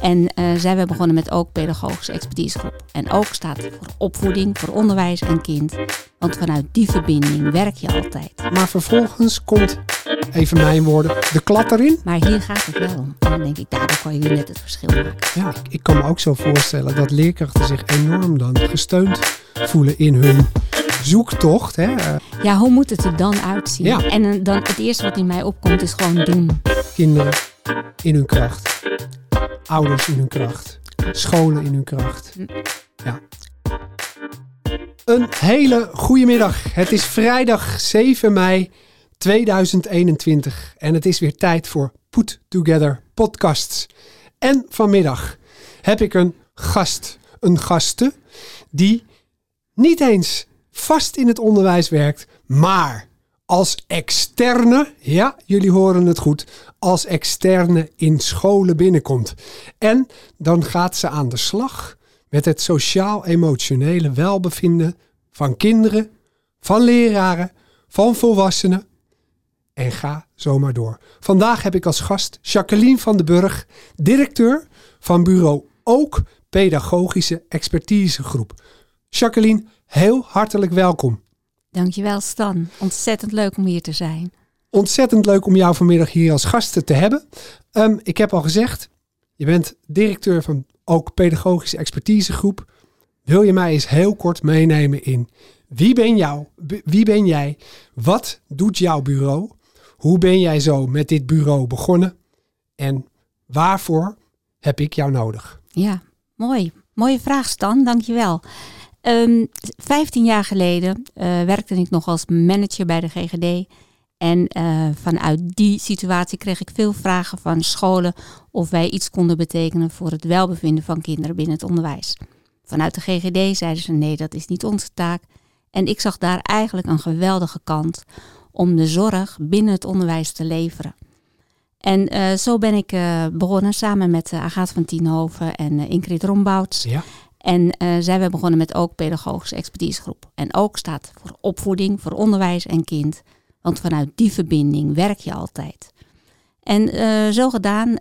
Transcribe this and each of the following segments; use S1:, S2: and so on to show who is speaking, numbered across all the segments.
S1: En uh, zijn we begonnen met ook pedagogische expertisegroep. En ook staat voor opvoeding, voor onderwijs en kind. Want vanuit die verbinding werk je altijd.
S2: Maar vervolgens komt, even mijn woorden, de klad erin.
S1: Maar hier gaat het wel om. En dan denk ik, daardoor kan je weer net het verschil maken.
S2: Ja, ik, ik kan me ook zo voorstellen dat leerkrachten zich enorm dan gesteund voelen in hun zoektocht. Hè?
S1: Ja, hoe moet het er dan uitzien? Ja. En dan het eerste wat in mij opkomt is gewoon doen.
S2: Kinderen in hun kracht. Ouders in hun kracht. Scholen in hun kracht. Ja. Een hele goede middag. Het is vrijdag 7 mei 2021 en het is weer tijd voor Put Together podcasts. En vanmiddag heb ik een gast, een gaste, die niet eens vast in het onderwijs werkt, maar als externe, ja, jullie horen het goed, als externe in scholen binnenkomt. En dan gaat ze aan de slag met het sociaal-emotionele welbevinden van kinderen, van leraren, van volwassenen. En ga zomaar door. Vandaag heb ik als gast Jacqueline van den Burg, directeur van bureau Ook Pedagogische Expertisegroep. Jacqueline, heel hartelijk welkom.
S1: Dankjewel Stan. Ontzettend leuk om hier te zijn.
S2: Ontzettend leuk om jou vanmiddag hier als gast te hebben. Ehm, ik heb al gezegd, je bent directeur van ook Pedagogische Expertisegroep. Wil je mij eens heel kort meenemen in wie ben, jou, wie ben jij? Wat doet jouw bureau? Hoe ben jij zo met dit bureau begonnen? En waarvoor heb ik jou nodig?
S1: Ja, mooi. Mooie vraag Stan, dankjewel. Um, 15 jaar geleden uh, werkte ik nog als manager bij de GGD. En uh, vanuit die situatie kreeg ik veel vragen van scholen of wij iets konden betekenen voor het welbevinden van kinderen binnen het onderwijs. Vanuit de GGD zeiden ze nee, dat is niet onze taak. En ik zag daar eigenlijk een geweldige kant om de zorg binnen het onderwijs te leveren. En uh, zo ben ik begonnen samen met uh, van Tienhoven en Ingrid Rombouts. Ja. En zijn we begonnen met ook pedagogische expertisegroep. En ook staat voor opvoeding, voor onderwijs en kind. Want vanuit die verbinding werk je altijd. En zo gedaan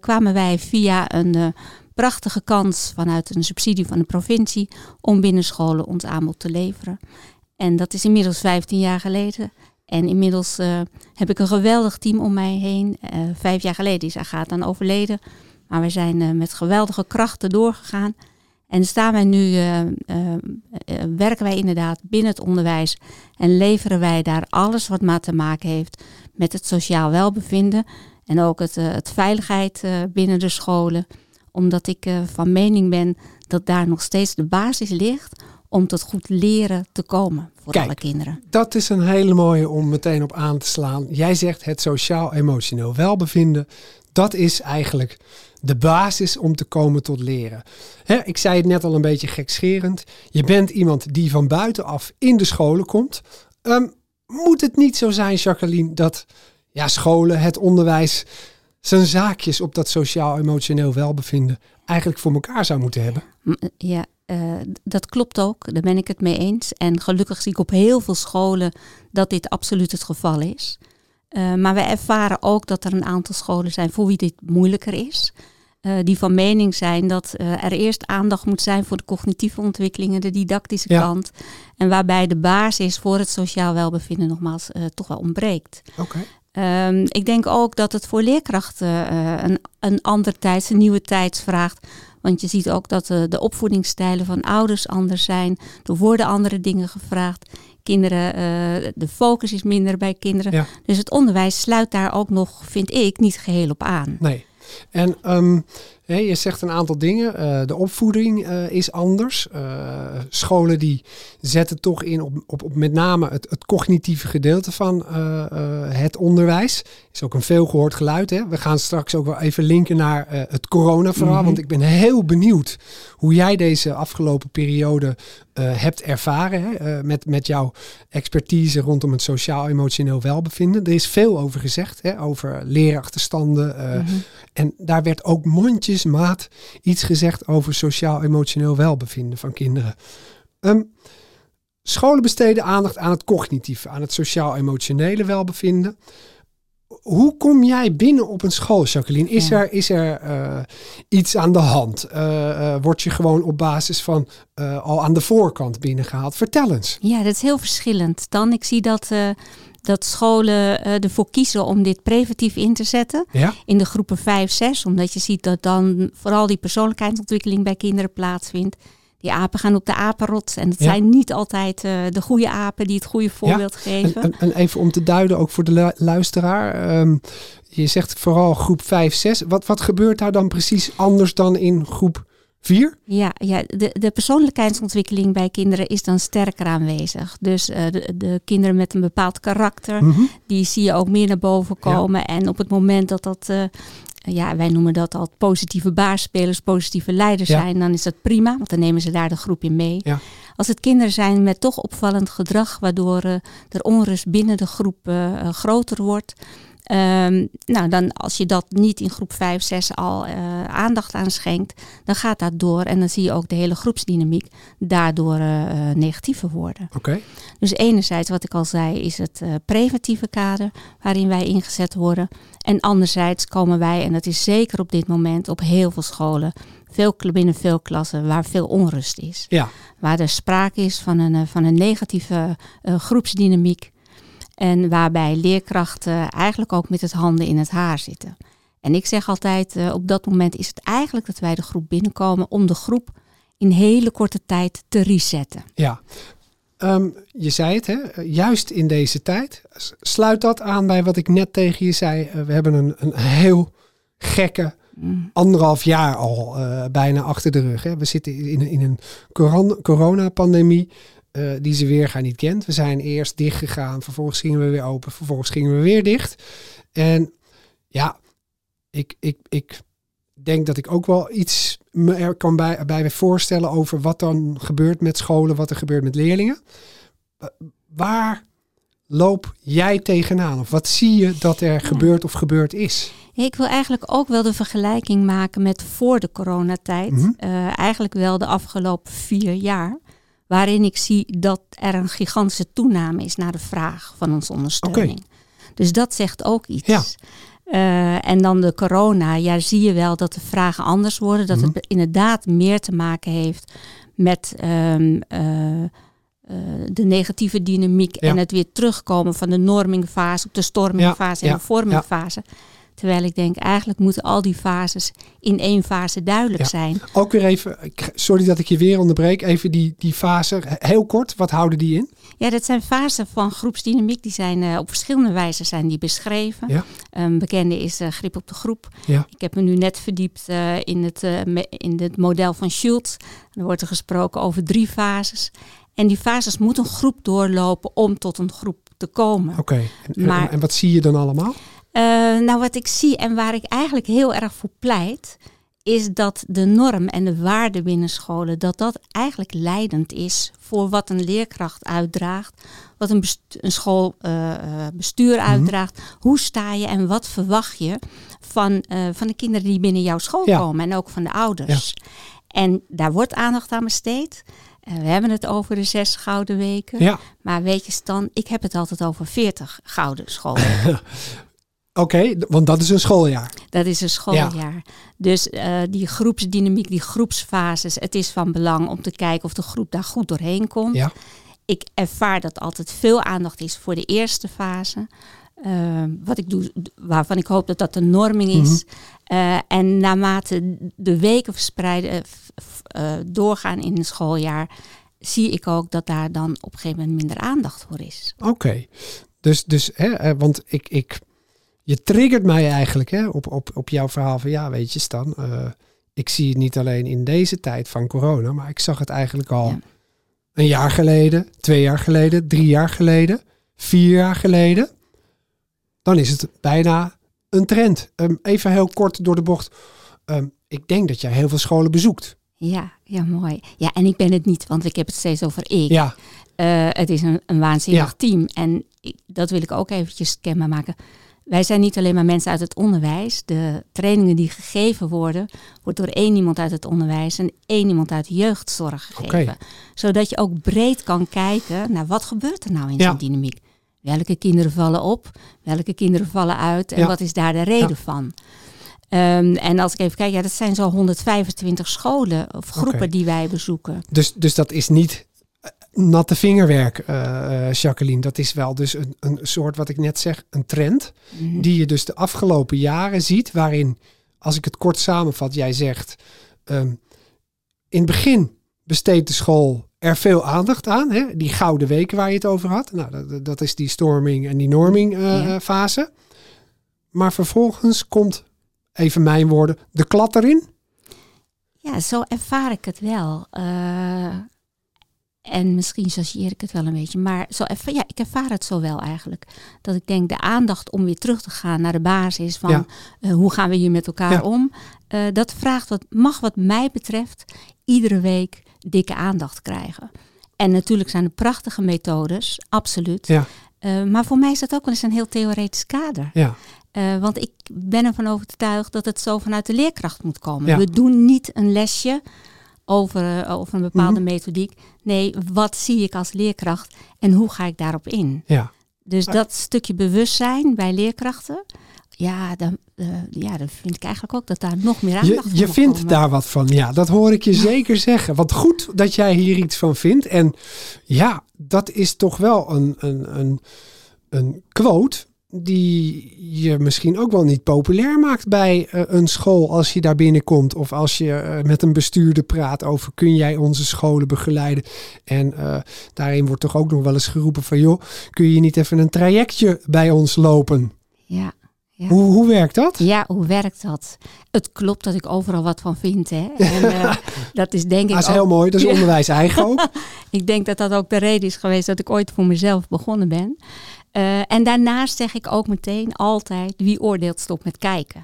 S1: kwamen wij via een prachtige kans vanuit een subsidie van de provincie om binnen scholen ons aanbod te leveren. En dat is inmiddels 15 jaar geleden. En inmiddels uh, heb ik een geweldig team om mij heen. Uh, vijf jaar geleden is Agatha dan overleden. Maar we zijn uh, met geweldige krachten doorgegaan. En staan wij nu, werken wij inderdaad binnen het onderwijs. En leveren wij daar alles wat maar te maken heeft met het sociaal welbevinden. En ook het, het veiligheid binnen de scholen. Omdat ik van mening ben dat daar nog steeds de basis ligt om tot goed leren te komen voor
S2: Kijk,
S1: alle kinderen.
S2: Dat is een hele mooie om meteen op aan te slaan. Jij zegt het sociaal-emotioneel welbevinden. Dat is eigenlijk de basis om te komen tot leren. ik zei het net al een beetje gekscherend. Je bent iemand die van buitenaf in de scholen komt. Um, moet het niet zo zijn, Jacqueline, dat ja, scholen, het onderwijs, zijn zaakjes op dat sociaal-emotioneel welbevinden eigenlijk voor elkaar zou moeten hebben?
S1: Ja, uh, dat klopt ook, daar ben ik het mee eens. En gelukkig zie ik op heel veel scholen dat dit absoluut het geval is. Uh, maar we ervaren ook dat er een aantal scholen zijn voor wie dit moeilijker is. Uh, die van mening zijn dat er eerst aandacht moet zijn voor de cognitieve ontwikkelingen, de didactische ja. kant. En waarbij de basis voor het sociaal welbevinden nogmaals toch wel ontbreekt.
S2: Okay.
S1: Um, ik denk ook dat het voor leerkrachten een, een andere tijd, een nieuwe tijd vraagt want je ziet ook dat de, de opvoedingsstijlen van ouders anders zijn. Er worden andere dingen gevraagd. Kinderen, de focus is minder bij kinderen. Ja. Dus het onderwijs sluit daar ook nog, vind ik, niet geheel op aan.
S2: Nee. En um, je zegt een aantal dingen. Uh, de opvoeding uh, is anders. Uh, scholen die zetten toch in op, op, op met name het, het cognitieve gedeelte van het onderwijs. Is ook een veelgehoord geluid. Hè? We gaan straks ook wel even linken naar het corona-verhaal. Mm -hmm. Want ik ben heel benieuwd hoe jij deze afgelopen periode hebt ervaren. Hè? met, met jouw expertise rondom het sociaal-emotioneel welbevinden. Er is veel over gezegd. Hè? Over leerachterstanden. Mm -hmm. En daar werd ook mondjes maat iets gezegd over sociaal-emotioneel welbevinden van kinderen. Um, scholen besteden aandacht aan het cognitieve, aan het sociaal-emotionele welbevinden. hoe kom jij binnen op een school, Jacqueline? Is er, is er uh, iets aan de hand? Uh, uh, word je gewoon op basis van al aan de voorkant binnengehaald? Vertel eens.
S1: Ja, dat is heel verschillend. Dan, ik zie dat dat scholen ervoor kiezen om dit preventief in te zetten.
S2: Ja?
S1: In de groepen 5, 6. Omdat je ziet dat dan vooral die persoonlijkheidsontwikkeling bij kinderen plaatsvindt die apen gaan op de apenrot. En het zijn niet altijd uh, de goede apen die het goede voorbeeld geven.
S2: En, en, even om te duiden, ook voor de luisteraar. Um, je zegt vooral groep 5, 6. Wat, wat gebeurt daar dan precies anders dan in groep 4?
S1: Ja, ja de, de persoonlijkheidsontwikkeling bij kinderen is dan sterker aanwezig. Dus uh, de, de, kinderen met een bepaald karakter,
S2: mm -hmm.
S1: die zie je ook meer naar boven komen.
S2: Ja.
S1: En op het moment dat dat... Uh, ja, wij noemen dat al positieve baarspelers, positieve leiders
S2: Ja.
S1: zijn, dan is dat prima, want dan nemen ze daar de groep in mee.
S2: Ja.
S1: Als het kinderen zijn met toch opvallend gedrag, waardoor eh, er onrust binnen de groep eh, eh, groter wordt. Ehm, nou, dan als je dat niet in groep 5, 6 al eh, aandacht aan schenkt, dan gaat dat door en dan zie je ook de hele groepsdynamiek daardoor eh, negatiever worden.
S2: Oké.
S1: Dus enerzijds, wat ik al zei, is het preventieve kader waarin wij ingezet worden. En anderzijds komen wij, en dat is zeker op dit moment op heel veel scholen, veel, binnen veel klassen, waar veel onrust is.
S2: Ja.
S1: Waar er sprake is van een, van een negatieve groepsdynamiek. En waarbij leerkrachten eigenlijk ook met het handen in het haar zitten. En ik zeg altijd, eh, op dat moment is het eigenlijk dat wij de groep binnenkomen om de groep in hele korte tijd te resetten.
S2: Ja. Ehm, je zei het, hè? juist in deze tijd. Sluit dat aan bij wat ik net tegen je zei. Eh, we hebben een, een heel gekke
S1: Mm.
S2: anderhalf jaar al eh, bijna achter de rug. Hè? We zitten in, in een coron- coronapandemie eh, die ze weer gaan niet kent. We zijn eerst dicht gegaan, vervolgens gingen we weer open, vervolgens gingen we weer dicht. En ja, ik, ik, ik denk dat ik ook wel iets me er kan bij, bij me voorstellen over wat dan gebeurt met scholen, wat er gebeurt met leerlingen. Wa- Waar loop jij tegenaan? Of wat zie je dat er gebeurt of gebeurd is?
S1: Ik wil eigenlijk ook wel de vergelijking maken met voor de coronatijd. Eh, eigenlijk wel de afgelopen vier jaar. Waarin ik zie dat er een gigantische toename is naar de vraag van onze ondersteuning. Dus dat zegt ook iets.
S2: Ja.
S1: Eh, en dan de corona, ja, zie je wel dat de vragen anders worden. Dat
S2: Mhm.
S1: het inderdaad meer te maken heeft met ehm, eh, eh, de negatieve dynamiek
S2: Ja.
S1: en het weer terugkomen van de normingfase op de stormingfase
S2: Ja,
S1: en de vormingfase. Terwijl ik denk, eigenlijk moeten al die fases in één fase duidelijk
S2: Ja.
S1: zijn.
S2: Ook weer even, sorry dat ik je weer onderbreek, even die, die fase, heel kort, wat houden die in?
S1: Ja, dat zijn fasen van groepsdynamiek. Die zijn eh, op verschillende wijzen zijn die beschreven.
S2: Ja.
S1: Een bekende is eh, grip op de groep.
S2: Ja.
S1: Ik heb me nu net verdiept eh, in, het, me- in het model van Schultz. Er wordt er gesproken over drie fases. En die fases moet een groep doorlopen om tot een groep te komen.
S2: Oké, en,
S1: Maar-
S2: en wat zie je dan allemaal?
S1: Eh, nou, wat ik zie en waar ik eigenlijk heel erg voor pleit, is dat de norm en de waarde binnen scholen, dat dat eigenlijk leidend is voor wat een leerkracht uitdraagt, wat een, een schoolbestuur uitdraagt. Hoe sta je en wat verwacht je van, eh, van de kinderen die binnen jouw school
S2: Ja.
S1: komen en ook van de ouders. En daar wordt aandacht aan besteed. Eh, we hebben het over de zes gouden weken.
S2: Ja,
S1: Maar weet je Stan, ik heb het altijd over veertig gouden schoolweken.
S2: oké, want dat is een schooljaar.
S1: Dat is een schooljaar. Dus eh, die groepsdynamiek, die groepsfases, het is van belang om te kijken of de groep daar goed doorheen komt.
S2: Ja.
S1: Ik ervaar dat altijd veel aandacht is voor de eerste fase. Eh, wat ik doe, waarvan ik hoop dat dat de norming is. Eh, en naarmate de weken verspreiden, doorgaan in een schooljaar, zie ik ook dat daar dan op een gegeven moment minder aandacht voor is.
S2: Oké, dus, dus hè, want ik, ik, je triggert mij eigenlijk hè, op, op, op jouw verhaal van ja, weet je Stan, eh, ik zie het niet alleen in deze tijd van corona, maar ik zag het eigenlijk al
S1: Ja.
S2: een jaar geleden, twee jaar geleden, drie jaar geleden, vier jaar geleden. Dan is het bijna een trend. Ehm, even heel kort door de bocht. Ehm, ik denk dat jij heel veel scholen bezoekt.
S1: Ja, ja, mooi. Ja, en ik ben het niet, want ik heb het steeds over ik.
S2: Ja,
S1: Eh, het is een, een waanzinnig
S2: Ja.
S1: team. En ik- dat wil ik ook eventjes kenbaar maken. Wij zijn niet alleen maar mensen uit het onderwijs. De trainingen die gegeven worden, wordt door één iemand uit het onderwijs en één iemand uit de jeugdzorg gegeven. Zodat je ook breed kan kijken naar wat gebeurt er nou in
S2: Ja.
S1: zo'n dynamiek. Welke kinderen vallen op? Welke kinderen vallen uit? En
S2: Ja.
S1: wat is daar de reden van? Ehm, en als ik even kijk, ja, dat zijn zo'n 125 scholen of groepen die wij bezoeken.
S2: Dus, dus dat is niet natte vingerwerk, eh, eh, Jacqueline. Dat is wel dus een, een soort, wat ik net zeg, een trend.
S1: Mhm.
S2: Die je dus de afgelopen jaren ziet. Waarin, als ik het kort samenvat, jij zegt... ehm, in het begin besteedt de school er veel aandacht aan. Hè? Die gouden weken waar je het over had. Nou, dat, dat is die storming en die norming eh,
S1: Ja.
S2: fase. Maar vervolgens komt, even mijn woorden, de klad erin.
S1: Ja, zo ervaar ik het wel. En misschien associeer ik het wel een beetje. Maar zo erva- ja, ik ervaar het zo wel eigenlijk. Dat ik denk de aandacht om weer terug te gaan naar de basis van
S2: Ja.
S1: eh, hoe gaan we hier met elkaar
S2: Ja.
S1: om. eh, dat vraagt wat, mag wat mij betreft iedere week dikke aandacht krijgen. En natuurlijk zijn er prachtige methodes, absoluut.
S2: Ja.
S1: Eh, maar voor mij is dat ook wel eens een heel theoretisch kader.
S2: Ja,
S1: want ik ben ervan overtuigd dat het zo vanuit de leerkracht moet komen.
S2: Ja.
S1: We doen niet een lesje over, eh, over een bepaalde
S2: Mhm.
S1: methodiek. Nee, wat zie ik als leerkracht en hoe ga ik daarop in?
S2: ja.
S1: Dus dat stukje bewustzijn bij leerkrachten, ja dan, eh, ja, dan vind ik eigenlijk ook dat daar nog meer aandacht
S2: Je,
S1: voor
S2: je vindt
S1: komen.
S2: daar wat van, ja. Dat hoor ik je zeker zeggen. Wat goed dat jij hier iets van vindt. En ja, dat is toch wel een, een, een, een quote die je misschien ook wel niet populair maakt bij eh, een school als je daar binnenkomt. Of als je eh, met een bestuurder praat over kun jij onze scholen begeleiden. En eh, daarin wordt toch ook nog wel eens geroepen van joh, kun je niet even een trajectje bij ons lopen?
S1: Ja. Ja.
S2: Hoe, hoe werkt dat?
S1: Ja, hoe werkt dat? Het klopt dat ik overal wat van vind. Hè? En, dat is denk ik
S2: Dat is
S1: ook
S2: heel mooi, dat is onderwijs eigen ook.
S1: Ik denk dat dat ook de reden is geweest dat ik ooit voor mezelf begonnen ben. Eh, en daarnaast zeg ik ook meteen altijd, wie oordeelt stop met kijken.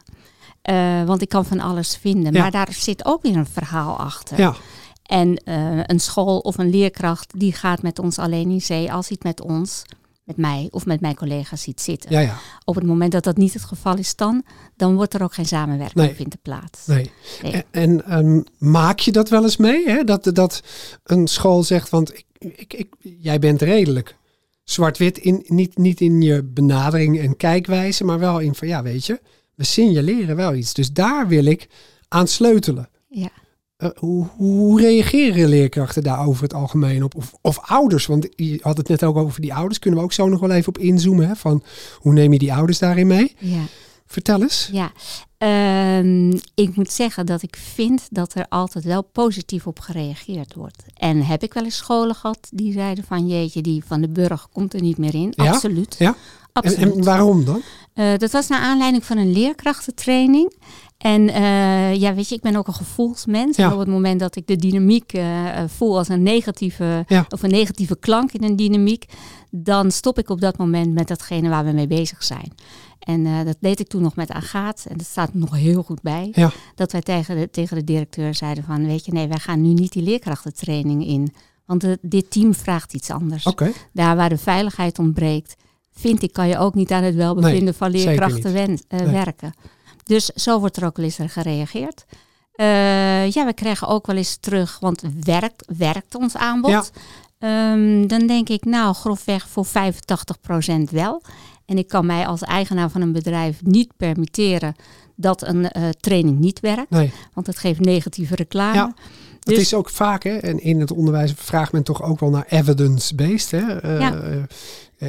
S1: Eh, want ik kan van alles vinden.
S2: Ja.
S1: Maar daar zit ook weer een verhaal achter.
S2: Ja,
S1: En eh, een school of een leerkracht die gaat met ons alleen in zee als hij het met ons, met mij of met mijn collega's ziet zitten.
S2: ja, ja.
S1: Op het moment dat dat niet het geval is dan, dan wordt er ook geen samenwerking
S2: Nee.
S1: vindt plaats.
S2: Nee.
S1: Nee.
S2: En, en ehm, maak je dat wel eens mee? Hè? Dat, dat een school zegt, want ik, ik, ik, jij bent redelijk zwart-wit, in, niet, niet in je benadering en kijkwijze, maar wel in van, ja weet je, we signaleren wel iets. Dus daar wil ik aan sleutelen.
S1: Ja.
S2: Eh, hoe, hoe reageren leerkrachten daar over het algemeen op? Of, of ouders, want je had het net ook over die ouders. Kunnen we ook zo nog wel even op inzoomen? Hè? Van hoe neem je die ouders daarin mee?
S1: Ja.
S2: Vertel eens.
S1: Ja, Ehm, ik moet zeggen dat ik vind dat er altijd wel positief op gereageerd wordt. En heb ik wel eens scholen gehad die zeiden van jeetje, die van de burg komt er niet meer in.
S2: Ja?
S1: Absoluut.
S2: Ja? En,
S1: Absoluut.
S2: en waarom dan?
S1: Eh, dat was naar aanleiding van een leerkrachtentraining. En eh, ja, weet je, ik ben ook een gevoelsmens.
S2: Ja.
S1: En op het moment dat ik de dynamiek eh, voel als een negatieve,
S2: Ja.
S1: of een negatieve klank in een dynamiek, dan stop ik op dat moment met datgene waar we mee bezig zijn. En eh, dat deed ik toen nog met Agaat. En dat staat nog heel goed bij.
S2: Ja.
S1: Dat wij tegen de, tegen de directeur zeiden van, weet je, nee, wij gaan nu niet die leerkrachtentraining in. Want eh, dit team vraagt iets anders.
S2: Oké.
S1: Daar waar de veiligheid ontbreekt, vind ik, kan je ook niet aan het welbevinden
S2: Nee,
S1: van leerkrachten wen-
S2: Nee.
S1: werken. Dus zo wordt er ook wel eens er gereageerd. Ja, we krijgen ook wel eens terug, want werkt, werkt ons aanbod?
S2: Ja.
S1: Ehm, dan denk ik, nou, grofweg voor 85% wel. En ik kan mij als eigenaar van een bedrijf niet permitteren dat een eh, training niet werkt.
S2: Nee.
S1: Want het geeft negatieve reclame.
S2: Ja. Het
S1: Dus-
S2: is ook vaak, hè, en in het onderwijs vraagt men toch ook wel naar evidence-based. Hè? Eh,
S1: Ja.
S2: eh,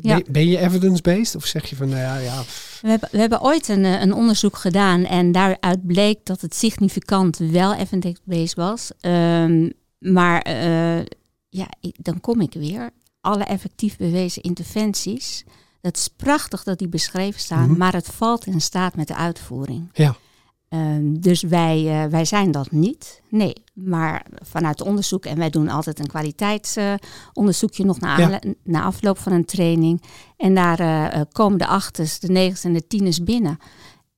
S1: Ja.
S2: ben- je evidence-based? Of zeg je van, nou ja, ja
S1: We hebben, we hebben ooit een, een onderzoek gedaan en daaruit bleek dat het significant wel evidence-based was. Ehm, maar ja, ik- dan kom ik weer. Alle effectief bewezen interventies. Dat is prachtig dat die beschreven staan,
S2: Mhm.
S1: maar het valt in staat met de uitvoering.
S2: Ja.
S1: Ehm, dus wij, eh, wij zijn dat niet. Nee, maar vanuit onderzoek, en wij doen altijd een kwaliteitsonderzoekje nog na,
S2: Ja.
S1: na afloop van een training. En daar eh, eh, komen de achters, de negens en de tieners binnen.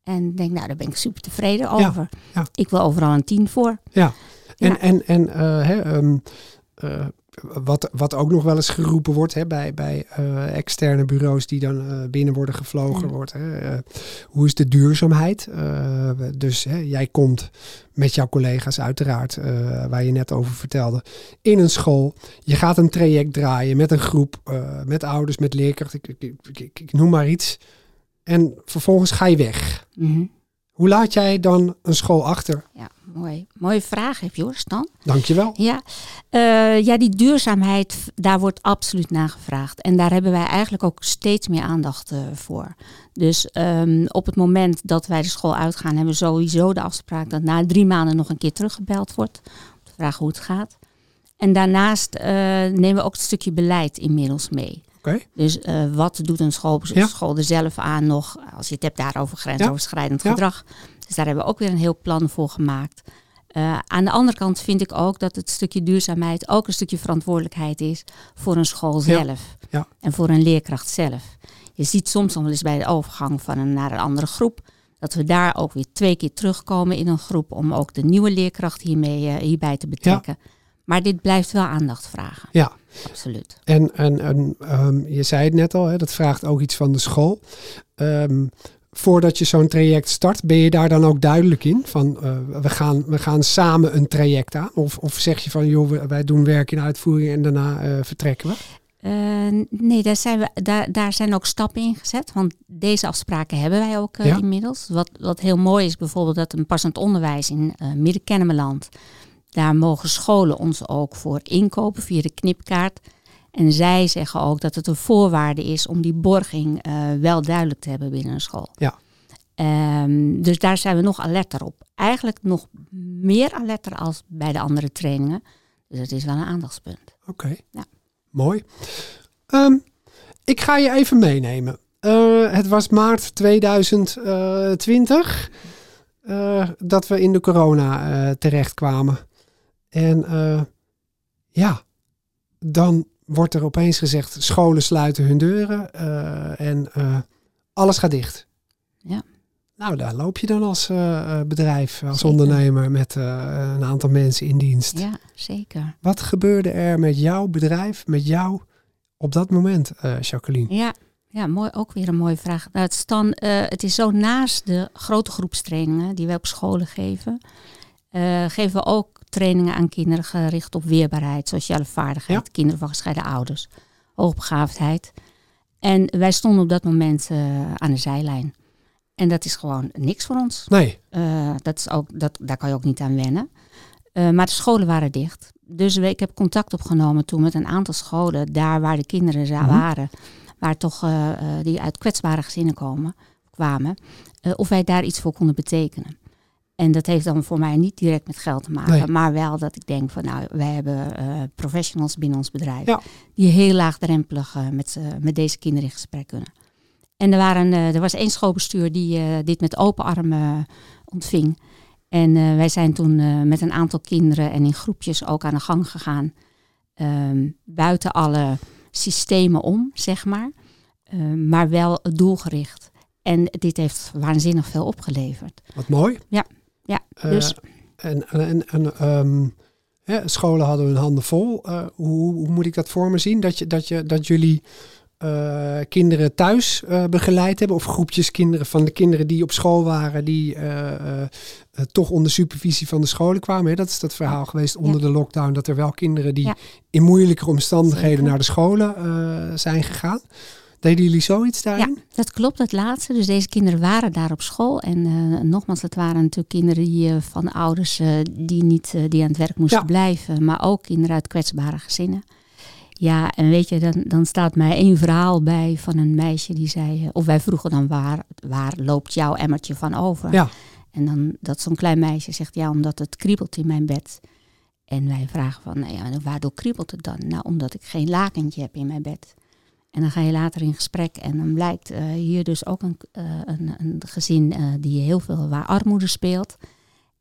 S1: En ik denk, nou, daar ben ik super tevreden over.
S2: ja.
S1: Ik wil overal een tien voor.
S2: ja. En, en, en eh, hè, ehm, eh, wat, wat ook nog wel eens geroepen wordt hè, bij, bij uh, externe bureaus die dan uh, binnen worden gevlogen. Wordt, hè. Uh, hoe is de duurzaamheid? dus hè, jij komt met jouw collega's uiteraard, waar je net over vertelde, in een school. Je gaat een traject draaien met een groep, met ouders, met leerkrachten. Ik, ik, ik, ik, noem maar iets. En vervolgens ga je weg. Mm -hmm. Hoe laat jij dan een school achter?
S1: Ja, mooi. Mooie vraag heb je hoor, Stan.
S2: Dankjewel.
S1: Ja, uh, ja, die duurzaamheid, daar wordt absoluut naar gevraagd. En daar hebben wij eigenlijk ook steeds meer aandacht uh, voor. Dus um, op het moment dat wij de school uitgaan, hebben we sowieso de afspraak dat na drie maanden nog een keer teruggebeld wordt. Om te vragen hoe het gaat. En daarnaast uh, nemen we ook het stukje beleid inmiddels mee.
S2: Okay.
S1: Dus uh, wat doet een school, ja. school er zelf aan nog, als je het hebt daarover grensoverschrijdend ja. gedrag. Dus daar hebben we ook weer een heel plan voor gemaakt. Uh, aan de andere kant vind ik ook dat het stukje duurzaamheid ook een stukje verantwoordelijkheid is voor een school zelf.
S2: Ja.
S1: En voor een leerkracht zelf. Je ziet soms nog wel eens bij de overgang van een naar een andere groep. Dat we daar ook weer twee keer terugkomen in een groep om ook de nieuwe leerkracht hiermee, uh, hierbij te betrekken. Maar dit blijft wel aandacht vragen.
S2: Ja,
S1: absoluut.
S2: En, en, en um, je zei het net al, hè, dat vraagt ook iets van de school. Um, voordat je zo'n traject start, ben je daar dan ook duidelijk in? Van uh, we, gaan, we gaan samen een traject aan? Of, of zeg je van joh, wij doen werk in uitvoering en daarna uh, vertrekken we?
S1: Uh, nee, daar zijn, we, daar, daar zijn ook stappen in gezet. Want deze afspraken hebben wij ook ja. inmiddels. Wat, wat heel mooi is bijvoorbeeld dat een passend onderwijs in Midden-Kennemerland daar mogen scholen ons ook voor inkopen via de knipkaart. En zij zeggen ook dat het een voorwaarde is om die borging uh, wel duidelijk te hebben binnen een school.
S2: Ja.
S1: Um, dus daar zijn we nog alerter op. Eigenlijk nog meer alerter als bij de andere trainingen. Dus het is wel een aandachtspunt.
S2: Oké, okay.
S1: ja.
S2: mooi. Um, ik ga je even meenemen. Uh, het was maart 2020 uh, dat we in de corona terechtkwamen. En ja, dan wordt er opeens gezegd: scholen sluiten hun deuren uh, en uh, alles gaat dicht.
S1: Ja.
S2: Nou, daar loop je dan als bedrijf, als zeker. ondernemer met een aantal mensen in dienst.
S1: Ja, zeker.
S2: Wat gebeurde er met jouw bedrijf, met jou op dat moment, Jacqueline?
S1: Ja, ja, mooi, ook weer een mooie vraag. Nou, het, is dan, het is zo naast de grote groepstrainingen die wij op scholen geven, geven we ook trainingen aan kinderen gericht op weerbaarheid, sociale vaardigheid, ja. kinderen van gescheiden ouders, hoogbegaafdheid. En wij stonden op dat moment uh, aan de zijlijn. En dat is gewoon niks voor ons.
S2: Nee.
S1: Uh, dat is ook, dat, daar kan je ook niet aan wennen. Uh, maar de scholen waren dicht. Dus ik heb contact opgenomen toen met een aantal scholen, daar waar de kinderen mm -hmm. waren, waar toch die uit kwetsbare gezinnen komen, kwamen, of wij daar iets voor konden betekenen. En dat heeft dan voor mij niet direct met geld te maken, nee. maar wel dat ik denk van nou, wij hebben uh, professionals binnen ons bedrijf
S2: ja.
S1: die heel laagdrempelig uh, met, uh, met deze kinderen in gesprek kunnen. En er, waren, er was één schoolbestuur die dit met open armen ontving. En wij zijn toen met een aantal kinderen en in groepjes ook aan de gang gegaan. Um, buiten alle systemen om, zeg maar. maar wel doelgericht. En dit heeft waanzinnig veel opgeleverd.
S2: Wat mooi.
S1: Ja. Ja, dus.
S2: Uh, en en, en um, hè, scholen hadden hun handen vol. Uh, hoe, hoe, moet ik dat voor me zien? Dat, je, dat, je, dat jullie uh, kinderen thuis begeleid hebben, of groepjes kinderen van de kinderen die op school waren, die toch onder supervisie van de scholen kwamen. Hè? Dat is dat verhaal geweest onder ja. de lockdown, dat er wel kinderen die ja. in moeilijkere omstandigheden Zeker. naar de scholen zijn gegaan. Deden jullie zoiets daarin?
S1: Ja, dat klopt, het laatste. Dus deze kinderen waren daar op school. En uh, nogmaals, het waren natuurlijk kinderen die, uh, van ouders uh, die niet die aan het werk moesten ja. blijven. Maar ook kinderen uit kwetsbare gezinnen. Ja, en weet je, dan, dan staat mij één verhaal bij van een meisje die zei... Of wij vroegen dan, waar, waar loopt jouw emmertje van over?
S2: Ja.
S1: En dan dat zo'n klein meisje zegt, ja, omdat het kriebelt in mijn bed. En wij vragen van, nou ja, waardoor kriebelt het dan? Nou, omdat ik geen lakentje heb in mijn bed. En dan ga je later in gesprek en dan blijkt uh, hier dus ook een, uh, een, een, gezin uh, die heel veel waar armoede speelt.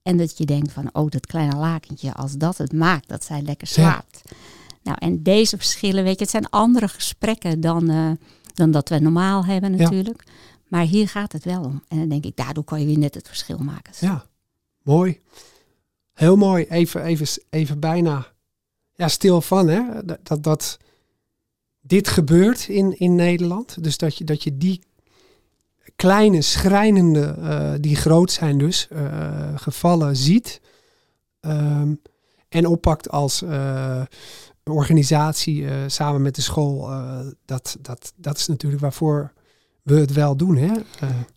S1: En dat je denkt van, oh, dat kleine lakentje, als dat het maakt dat zij lekker slaapt. Ja. Nou, en deze verschillen, weet je, het zijn andere gesprekken dan, dan dat we normaal hebben natuurlijk. Ja. Maar hier gaat het wel om. En dan denk ik, daardoor kan je weer net het verschil maken.
S2: Ja, mooi. Heel mooi. Even, even, even bijna ja, stil van, hè? Dat, dat, dat dit gebeurt in, in Nederland. Dus dat je, dat je die kleine, schrijnende, eh, die groot zijn dus, eh, gevallen ziet. Ehm, en oppakt als uh, organisatie samen met de school. dat, dat, dat is natuurlijk waarvoor we het wel doen. Hè?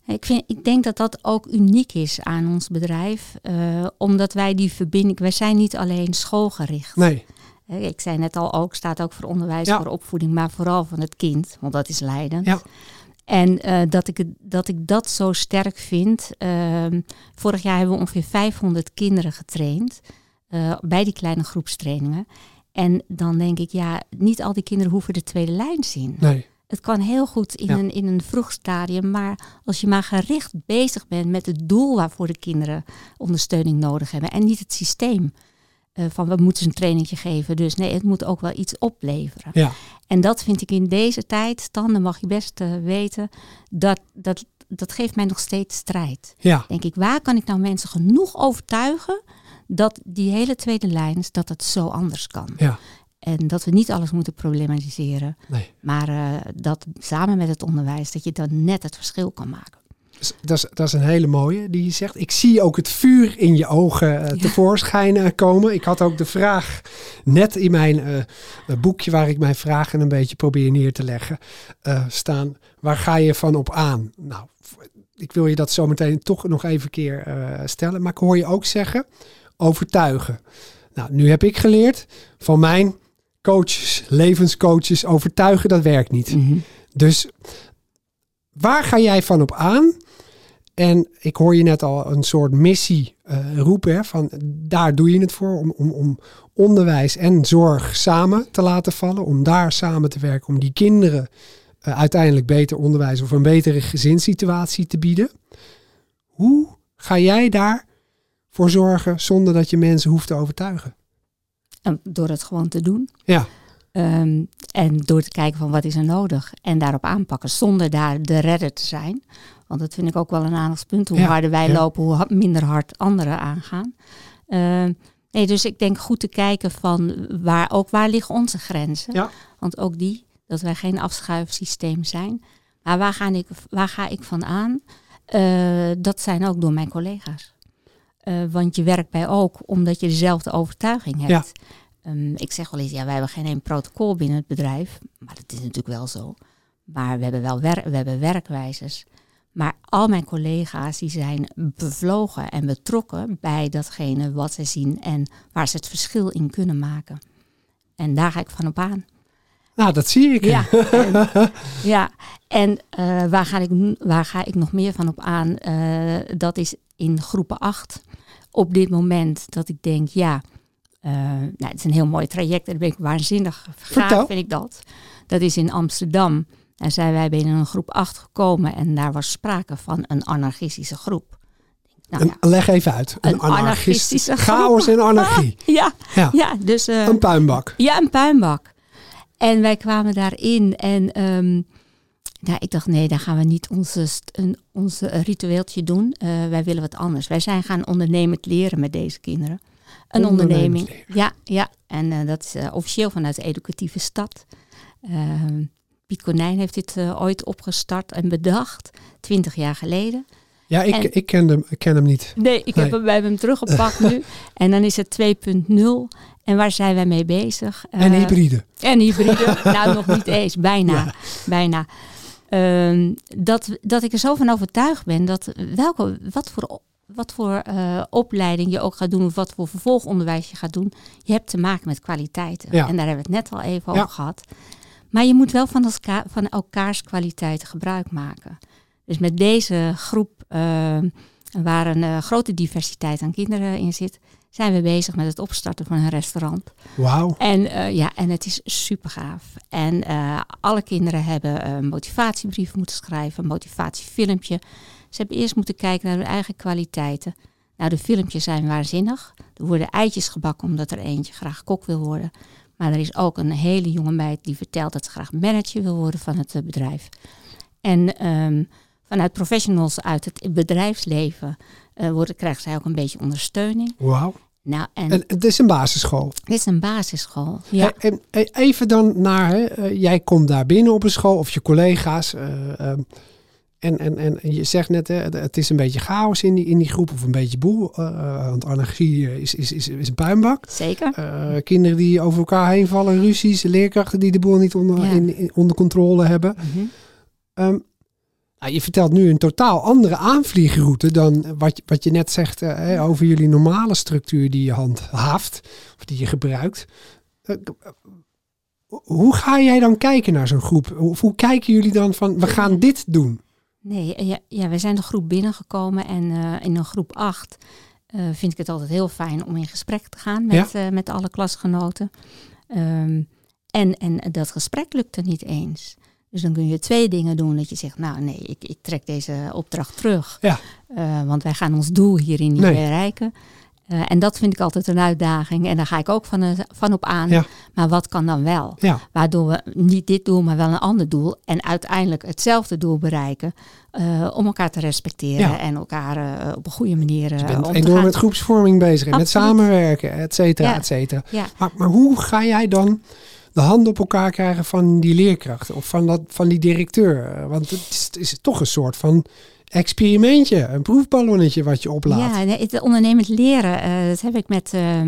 S1: Ik, vind, ik denk dat dat ook uniek is aan ons bedrijf. omdat wij die verbinding, wij zijn niet alleen schoolgericht.
S2: Nee.
S1: Ik zei net al ook, staat ook voor onderwijs, voor opvoeding, maar vooral van het kind, want dat is leidend.
S2: Ja.
S1: En uh, dat, ik, dat ik dat zo sterk vind. Uh, vorig jaar hebben we ongeveer 500 kinderen getraind uh, bij die kleine groepstrainingen. En dan denk ik, ja, niet al die kinderen hoeven de tweede lijn zien.
S2: Nee.
S1: Het kan heel goed in, een, in een vroeg stadium, maar als je maar gericht bezig bent met het doel waarvoor de kinderen ondersteuning nodig hebben en niet het systeem. Uh, van we moeten ze een trainingje geven. Dus nee, het moet ook wel iets opleveren.
S2: Ja.
S1: En dat vind ik in deze tijd, dan mag je best uh, weten, dat, dat, dat geeft mij nog steeds strijd.
S2: Ja.
S1: Denk ik, waar kan ik nou mensen genoeg overtuigen dat die hele tweede lijn, dat het zo anders kan.
S2: Ja.
S1: En dat we niet alles moeten problematiseren.
S2: Nee.
S1: Maar uh, dat samen met het onderwijs, dat je dan net het verschil kan maken.
S2: Dat is, dat is een hele mooie die je zegt. Ik zie ook het vuur in je ogen uh, tevoorschijn uh, komen. Ik had ook de vraag net in mijn uh, boekje waar ik mijn vragen een beetje probeer neer te leggen staan. Waar ga je van op aan? Nou, ik wil je dat zo meteen toch nog even een keer stellen. Maar ik hoor je ook zeggen overtuigen. Nou, nu heb ik geleerd van mijn coaches, levenscoaches, overtuigen dat werkt niet.
S1: Mm -hmm.
S2: Dus waar ga jij van op aan? En ik hoor je net al een soort missie uh, roepen. Hè, van daar doe je het voor. Om, om, om onderwijs en zorg samen te laten vallen. Om daar samen te werken. Om die kinderen uh, uiteindelijk beter onderwijs of een betere gezinssituatie te bieden. Hoe ga jij daarvoor zorgen zonder dat je mensen hoeft te overtuigen?
S1: En door het gewoon te doen.
S2: Ja.
S1: Um, en door te kijken van wat is er nodig en daarop aanpakken zonder daar de redder te zijn. Want dat vind ik ook wel een aandachtspunt. Hoe
S2: Ja,
S1: harder wij
S2: ja.
S1: lopen, hoe minder hard anderen aangaan. Ehm, nee, dus ik denk goed te kijken van waar, ook waar liggen onze grenzen.
S2: Ja.
S1: Want ook die, dat wij geen afschuifsysteem zijn. Maar waar ga ik, waar ga ik van aan? Eh, dat zijn ook door mijn collega's. Eh, want je werkt bij ook omdat je dezelfde overtuiging hebt. Ehm, ik zeg wel eens, ja, wij hebben geen één protocol binnen het bedrijf. Maar dat is natuurlijk wel zo. Maar we hebben wel wer we hebben werkwijzes. Maar al mijn collega's die zijn bevlogen en betrokken bij datgene wat ze zien en waar ze het verschil in kunnen maken. En daar ga ik van op aan.
S2: Nou, dat zie ik.
S1: Ja, en, ja. en uh, waar, ga ik, waar ga ik nog meer van op aan? Uh, dat is in groepen 8. Op dit moment dat ik denk, ja, uh, nou, het is een heel mooi traject. Daar ben ik waanzinnig gaaf, vind ik dat. Dat is in Amsterdam. Daar zijn wij binnen een groep 8 gekomen en daar was sprake van een anarchistische groep.
S2: Nou, een, ja. Leg even uit. Een,
S1: een anarchistische
S2: chaos en anarchie.
S1: ja, ja. ja, dus... Uh,
S2: een puinbak.
S1: Ja, een puinbak. En wij kwamen daarin en um, ja, ik dacht, nee, dan gaan we niet onze, een, onze ritueeltje doen. Uh, wij willen wat anders. Wij zijn gaan ondernemend leren met deze kinderen. Een onderneming. Ja, ja. En uh, dat is officieel vanuit de educatieve stad. Piet Konijn heeft dit ooit opgestart en bedacht, twintig jaar geleden.
S2: Ja, ik,
S1: En-
S2: ik, ken, hem, ik ken hem niet.
S1: Nee, ik
S2: Nee.
S1: heb hem, wij hebben hem teruggepakt nu. En dan is het 2.0. En waar zijn wij mee bezig?
S2: En
S1: Eh,
S2: hybride.
S1: en hybride. nou, nog niet eens. Bijna.
S2: Ja.
S1: Bijna. Ehm, dat, dat ik er zo van overtuigd ben dat welke, wat voor, wat voor eh, opleiding je ook gaat doen, of wat voor vervolgonderwijs je gaat doen, je hebt te maken met kwaliteiten.
S2: Ja.
S1: En daar hebben we het net al even
S2: Ja.
S1: over gehad. Maar je moet wel van, van elkaars kwaliteiten gebruik maken. Dus met deze groep, eh, waar een eh, grote diversiteit aan kinderen in zit, zijn we bezig met het opstarten van een restaurant.
S2: Wauw.
S1: En eh, ja, en het is super gaaf. En alle kinderen hebben een motivatiebrief moeten schrijven, een motivatiefilmpje. Ze hebben eerst moeten kijken naar hun eigen kwaliteiten. Nou, de filmpjes zijn waanzinnig. Er worden eitjes gebakken omdat er eentje graag kok wil worden. Maar er is ook een hele jonge meid die vertelt dat ze graag manager wil worden van het eh, bedrijf. En ehm, vanuit professionals uit het bedrijfsleven eh, worden, krijgen zij ook een beetje ondersteuning.
S2: Wauw.
S1: Nou, en,
S2: En het is een basisschool.
S1: dit is een basisschool. Ja.
S2: En, en even dan naar, hè, eh, jij komt daar binnen op een school of je collega's. eh, ehm, en, en, en je zegt net, hè, het is een beetje chaos in die, in die groep of een beetje boel. eh, want anarchie is, is, is, is een puinbak.
S1: Zeker.
S2: Eh, kinderen die over elkaar heen vallen, ruzies, leerkrachten die de boel niet onder,
S1: Ja.
S2: in, in- onder controle hebben. Nou, je vertelt nu een totaal andere aanvliegroute dan wat, je- wat je net zegt eh, hè, over jullie normale structuur die je handhaaft of die je gebruikt. Eh, hoe ga jij dan kijken naar zo'n groep? Hoe kijken jullie dan van we gaan dit doen?
S1: Nee, eh, ja, ja, we zijn de groep binnengekomen en eh, in een groep 8 vind ik het altijd heel fijn om in gesprek te gaan met, eh, met alle klasgenoten. Ehm, en, en dat gesprek lukte niet eens. Dus dan kun je twee dingen doen. Dat je zegt, nou nee, ik, ik trek deze opdracht terug.
S2: Ja.
S1: Eh, want wij gaan ons doel hierin niet
S2: Nee.
S1: bereiken. Eh, en dat vind ik altijd een uitdaging. En daar ga ik ook van, eh, van op aan.
S2: Ja.
S1: Maar wat kan dan wel?
S2: Ja,
S1: Waardoor we niet dit doel, maar wel een ander doel. En uiteindelijk hetzelfde doel bereiken. eh, om elkaar te respecteren
S2: Ja.
S1: en elkaar op een goede manier eh
S2: je bent enorm met groepsvorming bezig en met samenwerken, et cetera, et cetera. Maar, maar hoe ga jij dan de handen op elkaar krijgen van die leerkrachten of van, dat, van die directeur? Want het is, het is toch een soort van experimentje, een proefballonnetje wat je oplaat.
S1: Ja, het ondernemend leren, eh, dat heb ik met, eh, eh,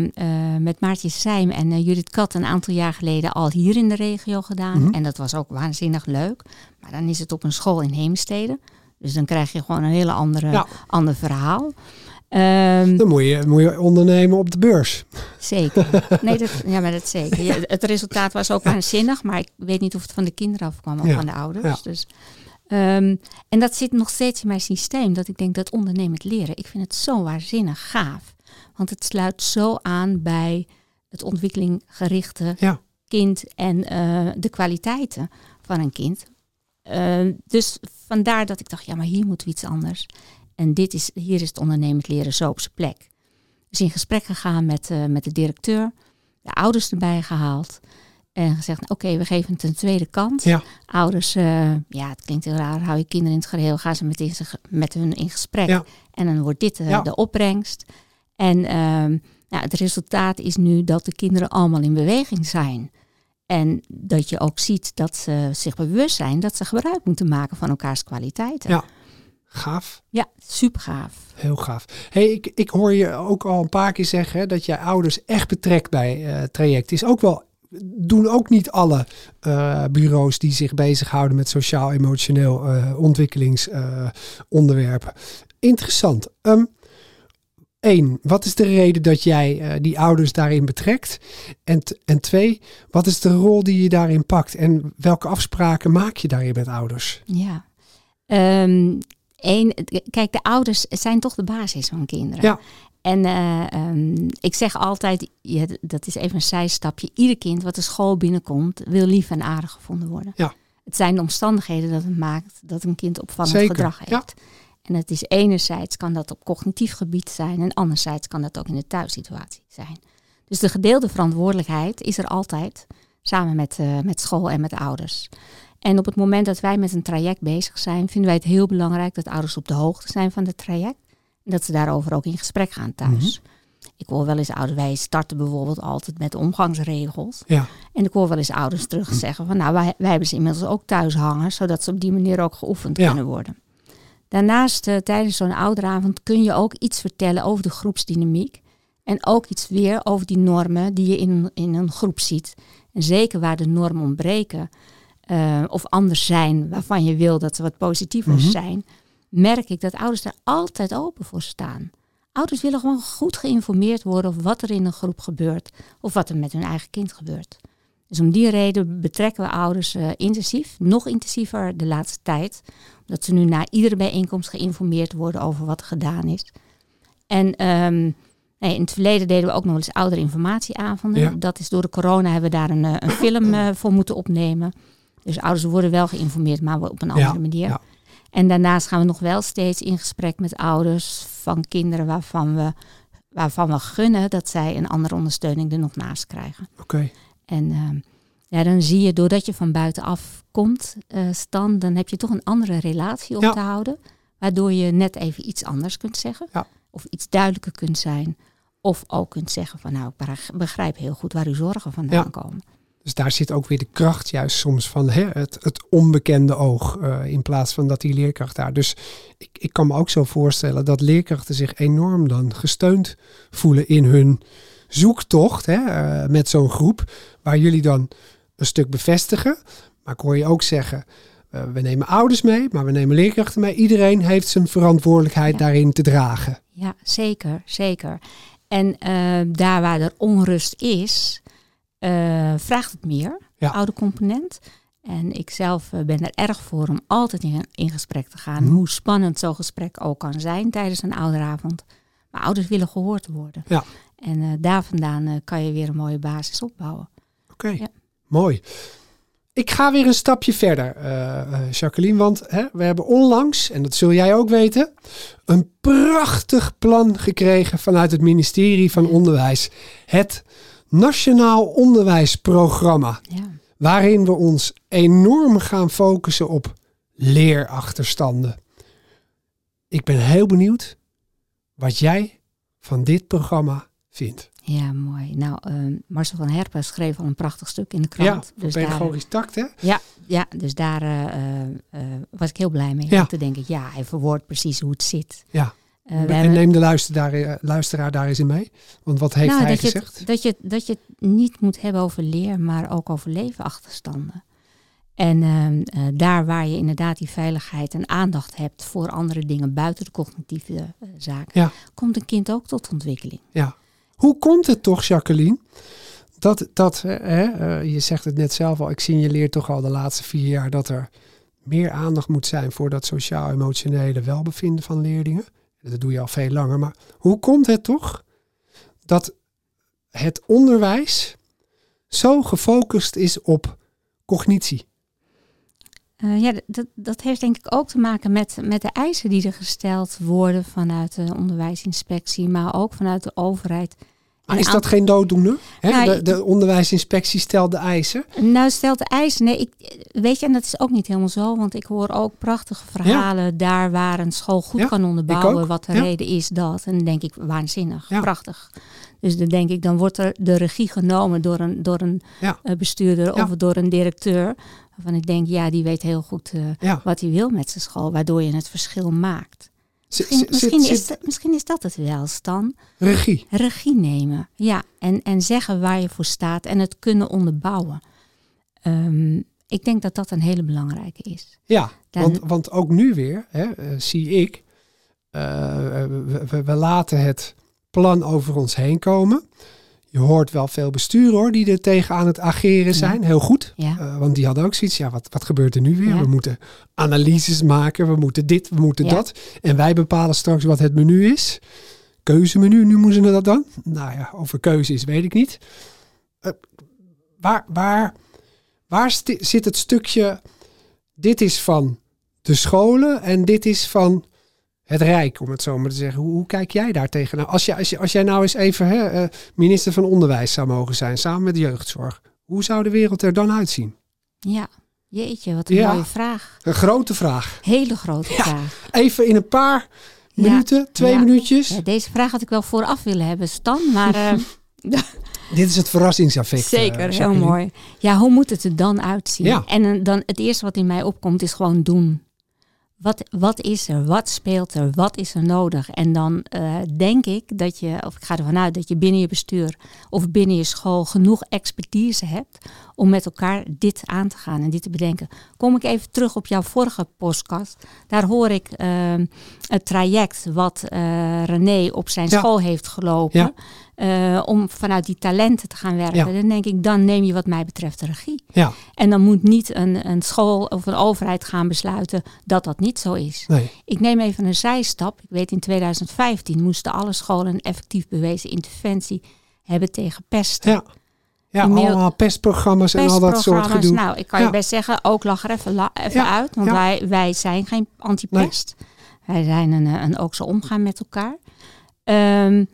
S1: met Maartje Seim en Judith Kat een aantal jaar geleden al hier in de regio gedaan.
S2: Mhm.
S1: En dat was ook waanzinnig leuk. Maar dan is het op een school in Heemstede. Dus dan krijg je gewoon een hele andere,
S2: Ja.
S1: ander verhaal. Ehm,
S2: Dan moet je, moet je ondernemen op de beurs.
S1: Zeker. Nee, dat, ja, maar dat zeker. Ja, het resultaat was ook waanzinnig, maar ik weet niet of het van de kinderen afkwam of
S2: Ja,
S1: van de ouders.
S2: ja.
S1: Dus, ehm, en dat zit nog steeds in mijn systeem, dat ik denk dat ondernemend leren, ik vind het zo waanzinnig gaaf. Want het sluit zo aan bij het ontwikkelinggerichte
S2: Ja.
S1: kind en eh, de kwaliteiten van een kind. Ehm, dus vandaar dat ik dacht, ja, maar hier moeten we iets anders. En dit is, hier is het ondernemend leren zo op zijn plek. Dus in gesprek gegaan met, eh, met de directeur, de ouders erbij gehaald. En gezegd, nou, oké, we geven het een tweede kans.
S2: Ja.
S1: Ouders, eh, ja, het klinkt heel raar, hou je kinderen in het geheel, gaan ze met, in, met hun in gesprek.
S2: Ja.
S1: En dan wordt dit eh,
S2: Ja.
S1: de opbrengst. En ehm, nou, het resultaat is nu dat de kinderen allemaal in beweging zijn. En dat je ook ziet dat ze zich bewust zijn dat ze gebruik moeten maken van elkaars kwaliteiten.
S2: Ja. Gaaf.
S1: Ja, super gaaf.
S2: Heel gaaf. Hey, ik, ik hoor je ook al een paar keer zeggen hè, dat jij ouders echt betrekt bij eh, het traject. Is ook wel, doen ook niet alle eh, bureaus die zich bezighouden met sociaal-emotioneel eh ontwikkelingsonderwerpen. Interessant. Ehm Eén, wat is de reden dat jij eh, die ouders daarin betrekt? En, en twee, wat is de rol die je daarin pakt? En welke afspraken maak je daarin met ouders?
S1: Ja. Eén, kijk, de ouders zijn toch de basis van kinderen.
S2: Ja.
S1: En eh, ehm, ik zeg altijd, ja, dat is even een zijstapje. Ieder kind wat de school binnenkomt, wil lief en aardig gevonden worden.
S2: Ja.
S1: Het zijn de omstandigheden dat het maakt dat een kind opvallend
S2: Zeker,
S1: gedrag heeft.
S2: ja.
S1: En het is enerzijds kan dat op cognitief gebied zijn en anderzijds kan dat ook in de thuissituatie zijn. Dus de gedeelde verantwoordelijkheid is er altijd, samen met, eh, met school en met ouders. En op het moment dat wij met een traject bezig zijn, vinden wij het heel belangrijk dat ouders op de hoogte zijn van het traject. Dat ze daarover ook in gesprek gaan thuis. Ik hoor wel eens ouders, wij starten bijvoorbeeld altijd met omgangsregels.
S2: Ja,
S1: En ik hoor wel eens ouders terug zeggen van nou, wij, wij hebben ze inmiddels ook thuis hangen, zodat ze op die manier ook geoefend
S2: Ja.
S1: kunnen worden. Daarnaast, eh, tijdens zo'n ouderavond, kun je ook iets vertellen over de groepsdynamiek. En ook iets weer over die normen die je in, in een groep ziet. En zeker waar de normen ontbreken eh, of anders zijn, waarvan je wil dat ze wat positiever
S2: Mhm.
S1: zijn, merk ik dat ouders daar altijd open voor staan. Ouders willen gewoon goed geïnformeerd worden over wat er in een groep gebeurt of wat er met hun eigen kind gebeurt. Dus om die reden betrekken we ouders eh, intensief, nog intensiever de laatste tijd. Omdat ze nu na iedere bijeenkomst geïnformeerd worden over wat er gedaan is. En ehm, nee, in het verleden deden we ook nog wel eens ouderinformatieavonden.
S2: Ja.
S1: Dat is door de corona hebben we daar een, eh, een film eh, voor moeten opnemen. Dus ouders worden wel geïnformeerd, maar op een andere manier.
S2: ja.
S1: En daarnaast gaan we nog wel steeds in gesprek met ouders van kinderen waarvan we, waarvan we gunnen dat zij een andere ondersteuning er nog naast krijgen.
S2: oké.
S1: En ehm, ja, dan zie je, doordat je van buitenaf komt, eh, Stan, dan heb je toch een andere relatie op
S2: Ja.
S1: te houden. Waardoor je net even iets anders kunt zeggen.
S2: Ja.
S1: Of iets duidelijker kunt zijn. Of ook kunt zeggen van nou, ik begrijp heel goed waar uw zorgen vandaan
S2: Ja.
S1: komen.
S2: Dus daar zit ook weer de kracht juist soms van hè, het, het onbekende oog. eh, in plaats van dat die leerkracht daar. Dus ik, ik kan me ook zo voorstellen dat leerkrachten zich enorm dan gesteund voelen in hun zoektocht hè, eh, met zo'n groep. Waar jullie dan een stuk bevestigen. Maar ik hoor je ook zeggen, eh, we nemen ouders mee, maar we nemen leerkrachten mee. Iedereen heeft zijn verantwoordelijkheid
S1: Ja.
S2: daarin te dragen.
S1: Ja, zeker, zeker. En daar waar er onrust is, eh, vraagt het meer,
S2: Ja.
S1: oude component. En ik zelf eh, ben er erg voor om altijd in, in gesprek te gaan.
S2: Mhm.
S1: Hoe spannend zo'n gesprek ook kan zijn tijdens een ouderavond. Maar ouders willen gehoord worden.
S2: Ja.
S1: En eh, daar vandaan kan je weer een mooie basis opbouwen.
S2: Oké,
S1: Ja.
S2: mooi. Ik ga weer een stapje verder, Jacqueline. Want hè, we hebben onlangs, en dat zul jij ook weten, een prachtig plan gekregen vanuit het ministerie van Onderwijs. Het Nationaal Onderwijsprogramma.
S1: Ja.
S2: Waarin we ons enorm gaan focussen op leerachterstanden. Ik ben heel benieuwd wat jij van dit programma vindt.
S1: Ja, mooi. Nou, eh, Marcel van Herpen schreef al een prachtig stuk in de krant.
S2: ja,
S1: dus daar,
S2: pedagogisch tact, hè?
S1: ja, dus daar eh, eh, eh, was ik heel blij mee.
S2: Ja.
S1: Om te denken, ja, hij verwoordt precies hoe het zit.
S2: Ja.
S1: Eh, we
S2: en
S1: hebben-
S2: neem de luisteraar, eh, luisteraar daar eens in mee. Want wat heeft
S1: nou,
S2: hij
S1: dat je,
S2: gezegd?
S1: het, dat, je, dat je het niet moet hebben over leer, maar ook over levenachterstanden. En ehm, eh, daar waar je inderdaad die veiligheid en aandacht hebt voor andere dingen buiten de cognitieve eh, zaken,
S2: Ja.
S1: komt een kind ook tot ontwikkeling.
S2: Hoe komt het toch, Jacqueline, dat, dat eh, hè, eh, je zegt het net zelf al, ik signaleer toch al de laatste vier jaar dat er meer aandacht moet zijn voor dat sociaal-emotionele welbevinden van leerlingen. Dat doe je al veel langer, maar hoe komt het toch dat het onderwijs zo gefocust is op cognitie?
S1: Eh, ja, dat, dat heeft denk ik ook te maken met, met de eisen die er gesteld worden vanuit de onderwijsinspectie, maar ook vanuit de overheid.
S2: Maar is dat geen dooddoener?
S1: Nou,
S2: de, de onderwijsinspectie stelt de eisen.
S1: Nou, stelt de eisen. Nee, ik, weet je, en dat is ook niet helemaal zo, want ik hoor ook prachtige verhalen daar waar een school goed
S2: Ja,
S1: kan onderbouwen wat de
S2: Ja.
S1: reden is dat. En dan denk ik, waanzinnig, prachtig. Dus dan denk ik, dan wordt er de regie genomen door een, door een eh, bestuurder of door een directeur. Waarvan ik denk, ja, die weet heel goed eh, wat hij wil met zijn school, waardoor je het verschil maakt. Misschien, is, dat, misschien is dat het wel, Stan.
S2: regie.
S1: Regie nemen, ja. En, en zeggen waar je voor staat en het kunnen onderbouwen. Ehm, ik denk dat dat een hele belangrijke is.
S2: Ja,
S1: Dan-
S2: want, want ook nu weer hè, eh, zie ik, we, we- we laten het plan over ons heen komen. Je hoort wel veel besturen hoor, die er tegen aan het ageren zijn. Heel goed.
S1: Ja,
S2: Eh, want die hadden ook zoiets, ja, wat, wat gebeurt er nu weer?
S1: Ja.
S2: We moeten analyses maken, we moeten dit, we moeten dat. En wij bepalen straks wat het menu is. Keuzemenu, nu moeten ze dat dan? Nou ja, over keuze is, weet ik niet. Eh, waar waar, waar zit het stukje, dit is van de scholen en dit is van het Rijk, om het zo maar te zeggen. Hoe, hoe kijk jij daar tegenaan? Als, je, als, je, als jij nou eens even hè, eh, minister van Onderwijs zou mogen zijn, samen met de jeugdzorg. Hoe zou de wereld er dan uitzien?
S1: ja. Jeetje, wat een
S2: Ja.
S1: mooie vraag.
S2: Een grote vraag.
S1: Hele grote
S2: Ja.
S1: vraag.
S2: Even in een paar
S1: Ja.
S2: minuten, twee minuutjes.
S1: Deze vraag had ik wel vooraf willen hebben, Stan. Maar eh,
S2: Dit is het verrassingseffect.
S1: zeker,
S2: eh,
S1: heel mooi. Ja, hoe moet het er dan uitzien? En eh, dan het eerste wat in mij opkomt is gewoon doen. Wat, wat is er? Wat speelt er? Wat is er nodig? En dan eh, denk ik dat je, of ik ga ervan uit dat je binnen je bestuur of binnen je school genoeg expertise hebt om met elkaar dit aan te gaan en dit te bedenken. Kom ik even terug op jouw vorige podcast. Daar hoor ik eh, het traject wat eh, René op zijn
S2: Ja.
S1: school heeft gelopen.
S2: Ja.
S1: eh, om vanuit die talenten te gaan werken.
S2: Ja.
S1: Dan denk ik, dan neem je wat mij betreft de regie.
S2: Ja,
S1: En dan moet niet een, een school of een overheid gaan besluiten dat dat niet zo is.
S2: nee.
S1: Ik neem even een zijstap. Ik weet in 2015 moesten alle scholen een effectief bewezen interventie hebben tegen pesten.
S2: Ja. Allemaal pestprogramma's en al dat soort gedoe.
S1: Nou, ik kan je best zeggen, ook lag er even, la- even
S2: Ja,
S1: uit. Want
S2: ja.
S1: wij, wij zijn geen antipest. Wij zijn een, eh, een ook zo omgaan met elkaar. Ehm,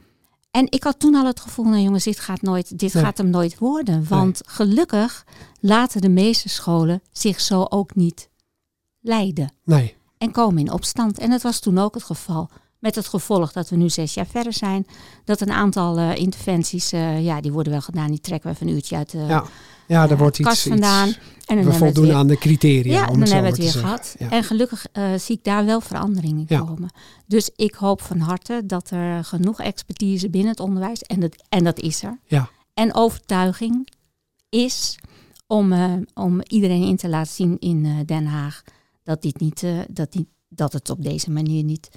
S1: en ik had toen al het gevoel, nou jongens, dit gaat, nooit, dit
S2: Nee.
S1: gaat hem nooit worden. Want gelukkig laten de meeste scholen zich zo ook niet leiden.
S2: Nee.
S1: En komen in opstand. En dat was toen ook het geval Met het gevolg dat we nu zes jaar verder zijn. Dat een aantal uh, interventies, uh, ja, die worden wel gedaan. Die trekken we even een uurtje uit de
S2: ja. Ja, er wordt iets,
S1: vandaan.
S2: Iets, en dan we voldoen aan de criteria.
S1: Ja,
S2: om
S1: dan hebben
S2: we
S1: het weer gehad. En gelukkig uh, zie ik daar wel verandering in komen. Dus ik hoop van harte dat er genoeg expertise binnen het onderwijs, en dat, en dat is er.
S2: Ja.
S1: En overtuiging is om, uh, om iedereen in te laten zien in uh, Den Haag dat, dit niet, dat, niet, dat het op deze manier niet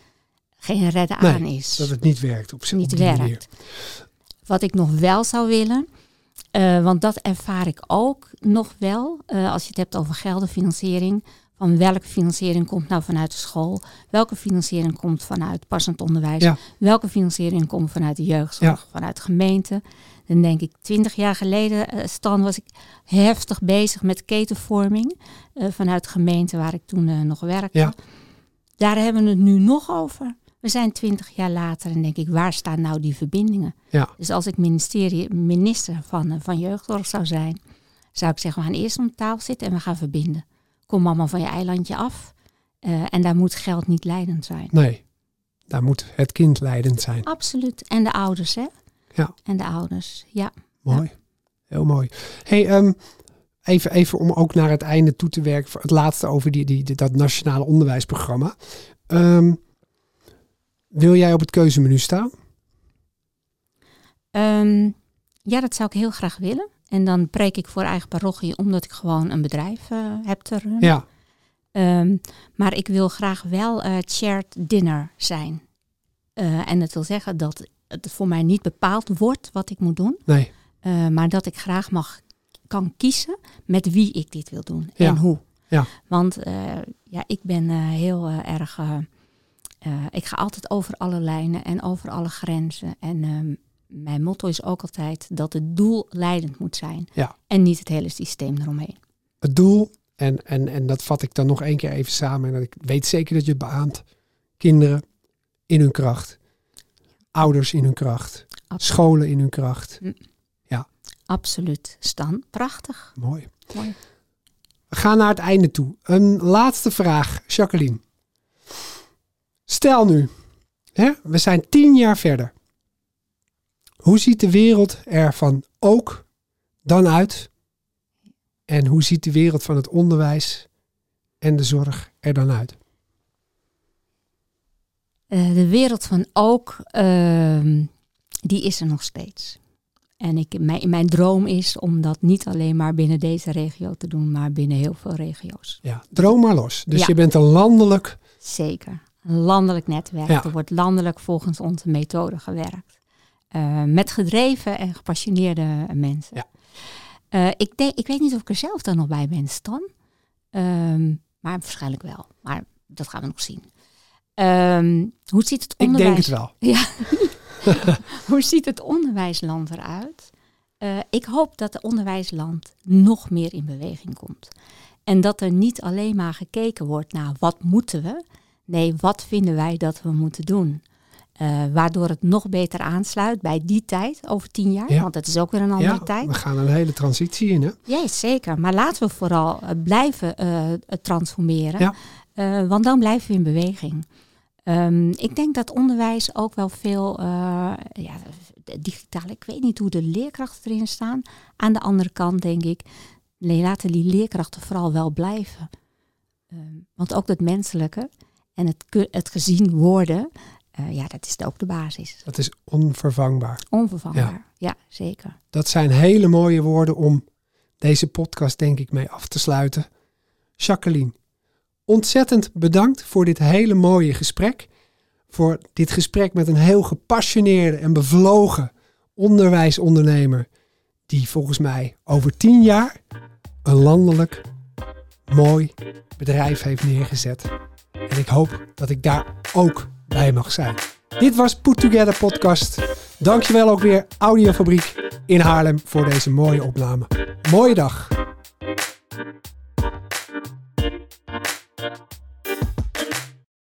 S1: geen redden
S2: nee,
S1: aan is.
S2: Dat het niet werkt op,
S1: niet
S2: op die
S1: werkt.
S2: manier.
S1: Wat ik nog wel zou willen, uh, want dat ervaar ik ook nog wel. Uh, als je het hebt over geldenfinanciering. Van welke financiering komt nou vanuit de school? Welke financiering komt vanuit passend onderwijs?
S2: Ja.
S1: Welke financiering komt vanuit de jeugdzorg,
S2: Ja.
S1: vanuit de gemeente? Dan denk ik, twintig jaar geleden, uh, Stan, was ik heftig bezig met ketenvorming. vanuit de gemeente waar ik toen nog werkte.
S2: Ja.
S1: Daar hebben we het nu nog over. We zijn twintig jaar later en denk ik, waar staan nou die verbindingen?
S2: Ja.
S1: Dus als ik ministerie, minister van, uh, van jeugdzorg zou zijn, zou ik zeggen, we gaan eerst om tafel zitten en we gaan verbinden. Kom allemaal van je eilandje af. Uh, en daar moet geld niet leidend zijn.
S2: Nee, daar moet het kind leidend zijn.
S1: Absoluut. En de ouders, hè?
S2: Ja.
S1: En de ouders, ja.
S2: Mooi. Ja. Heel mooi. Hey, um, even, even om ook naar het einde toe te werken. Het laatste over die, die, die dat nationale onderwijsprogramma. Um, wil jij op het keuzemenu staan?
S1: Um, ja, dat zou ik heel graag willen. En dan preek ik voor eigen parochie, omdat ik gewoon een bedrijf uh, heb te runnen.
S2: Ja.
S1: Um, maar ik wil graag wel uh, shared dinner zijn. Uh, en dat wil zeggen dat het voor mij niet bepaald wordt wat ik moet doen.
S2: Nee.
S1: Maar dat ik graag mag kan kiezen met wie ik dit wil doen
S2: Ja.
S1: en hoe.
S2: Ja.
S1: Want ja, ik ben heel erg. Uh, ik ga altijd over alle lijnen en over alle grenzen. En um, mijn motto is ook altijd dat het doel leidend moet zijn.
S2: Ja.
S1: En niet het hele systeem eromheen.
S2: Het doel, en, en, en dat vat ik dan nog één keer even samen. En ik weet zeker dat je het beaamt. Kinderen in hun kracht. Ouders in hun kracht.
S1: Absoluut.
S2: Scholen in hun kracht. Ja.
S1: Absoluut. Stan, prachtig.
S2: Mooi.
S1: Mooi.
S2: We gaan naar het einde toe. Een laatste vraag, Jacqueline. Stel nu, hè, we zijn tien jaar verder. Hoe ziet de wereld er van ook dan uit? En hoe ziet de wereld van het onderwijs en de zorg er dan uit?
S1: Uh, de wereld van ook, uh, die is er nog steeds. En ik, mijn, mijn droom is om dat niet alleen maar binnen deze regio te doen, maar binnen heel veel regio's.
S2: Ja, droom maar los. Dus
S1: Ja.
S2: je bent een landelijk.
S1: Zeker. Een landelijk netwerk.
S2: Ja.
S1: Er wordt landelijk volgens onze methode gewerkt. Uh, met gedreven en gepassioneerde mensen.
S2: Ja.
S1: Uh, ik, denk, ik weet niet of ik er zelf dan nog bij ben, Stan. Um, maar waarschijnlijk wel. Maar dat gaan we nog zien. Um, hoe ziet het
S2: Ik
S1: onderwijs...
S2: denk het wel.
S1: Ja. Hoe ziet het onderwijsland eruit? Uh, ik hoop dat het onderwijsland nog meer in beweging komt. En dat er niet alleen maar gekeken wordt naar wat moeten we. Nee, wat vinden wij dat we moeten doen? Uh, waardoor het nog beter aansluit bij die tijd, over tien jaar.
S2: Ja.
S1: Want het is ook weer een andere
S2: Ja,
S1: tijd.
S2: we gaan een hele transitie in. Hè?
S1: Ja, zeker. Maar laten we vooral uh, blijven uh, transformeren.
S2: Ja.
S1: Uh, want dan blijven we in beweging. Um, ik denk dat onderwijs ook wel veel ja, digitaal. Ik weet niet hoe de leerkrachten erin staan. Aan de andere kant denk ik, nee, laten die leerkrachten vooral wel blijven. Um, want ook dat menselijke en het, het gezien worden, uh, ja, dat is ook de basis.
S2: Dat is onvervangbaar.
S1: Onvervangbaar, ja, ja zeker.
S2: Dat zijn hele mooie woorden om deze podcast denk ik mee af te sluiten. Jacqueline, ontzettend bedankt voor dit hele mooie gesprek. Voor dit gesprek met een heel gepassioneerde en bevlogen onderwijsondernemer. Die volgens mij over tien jaar een landelijk mooi bedrijf heeft neergezet. En ik hoop dat ik daar ook bij mag zijn. Dit was Put Together Podcast. Dankjewel ook weer Audiofabriek in Haarlem voor deze mooie opname. Mooie dag.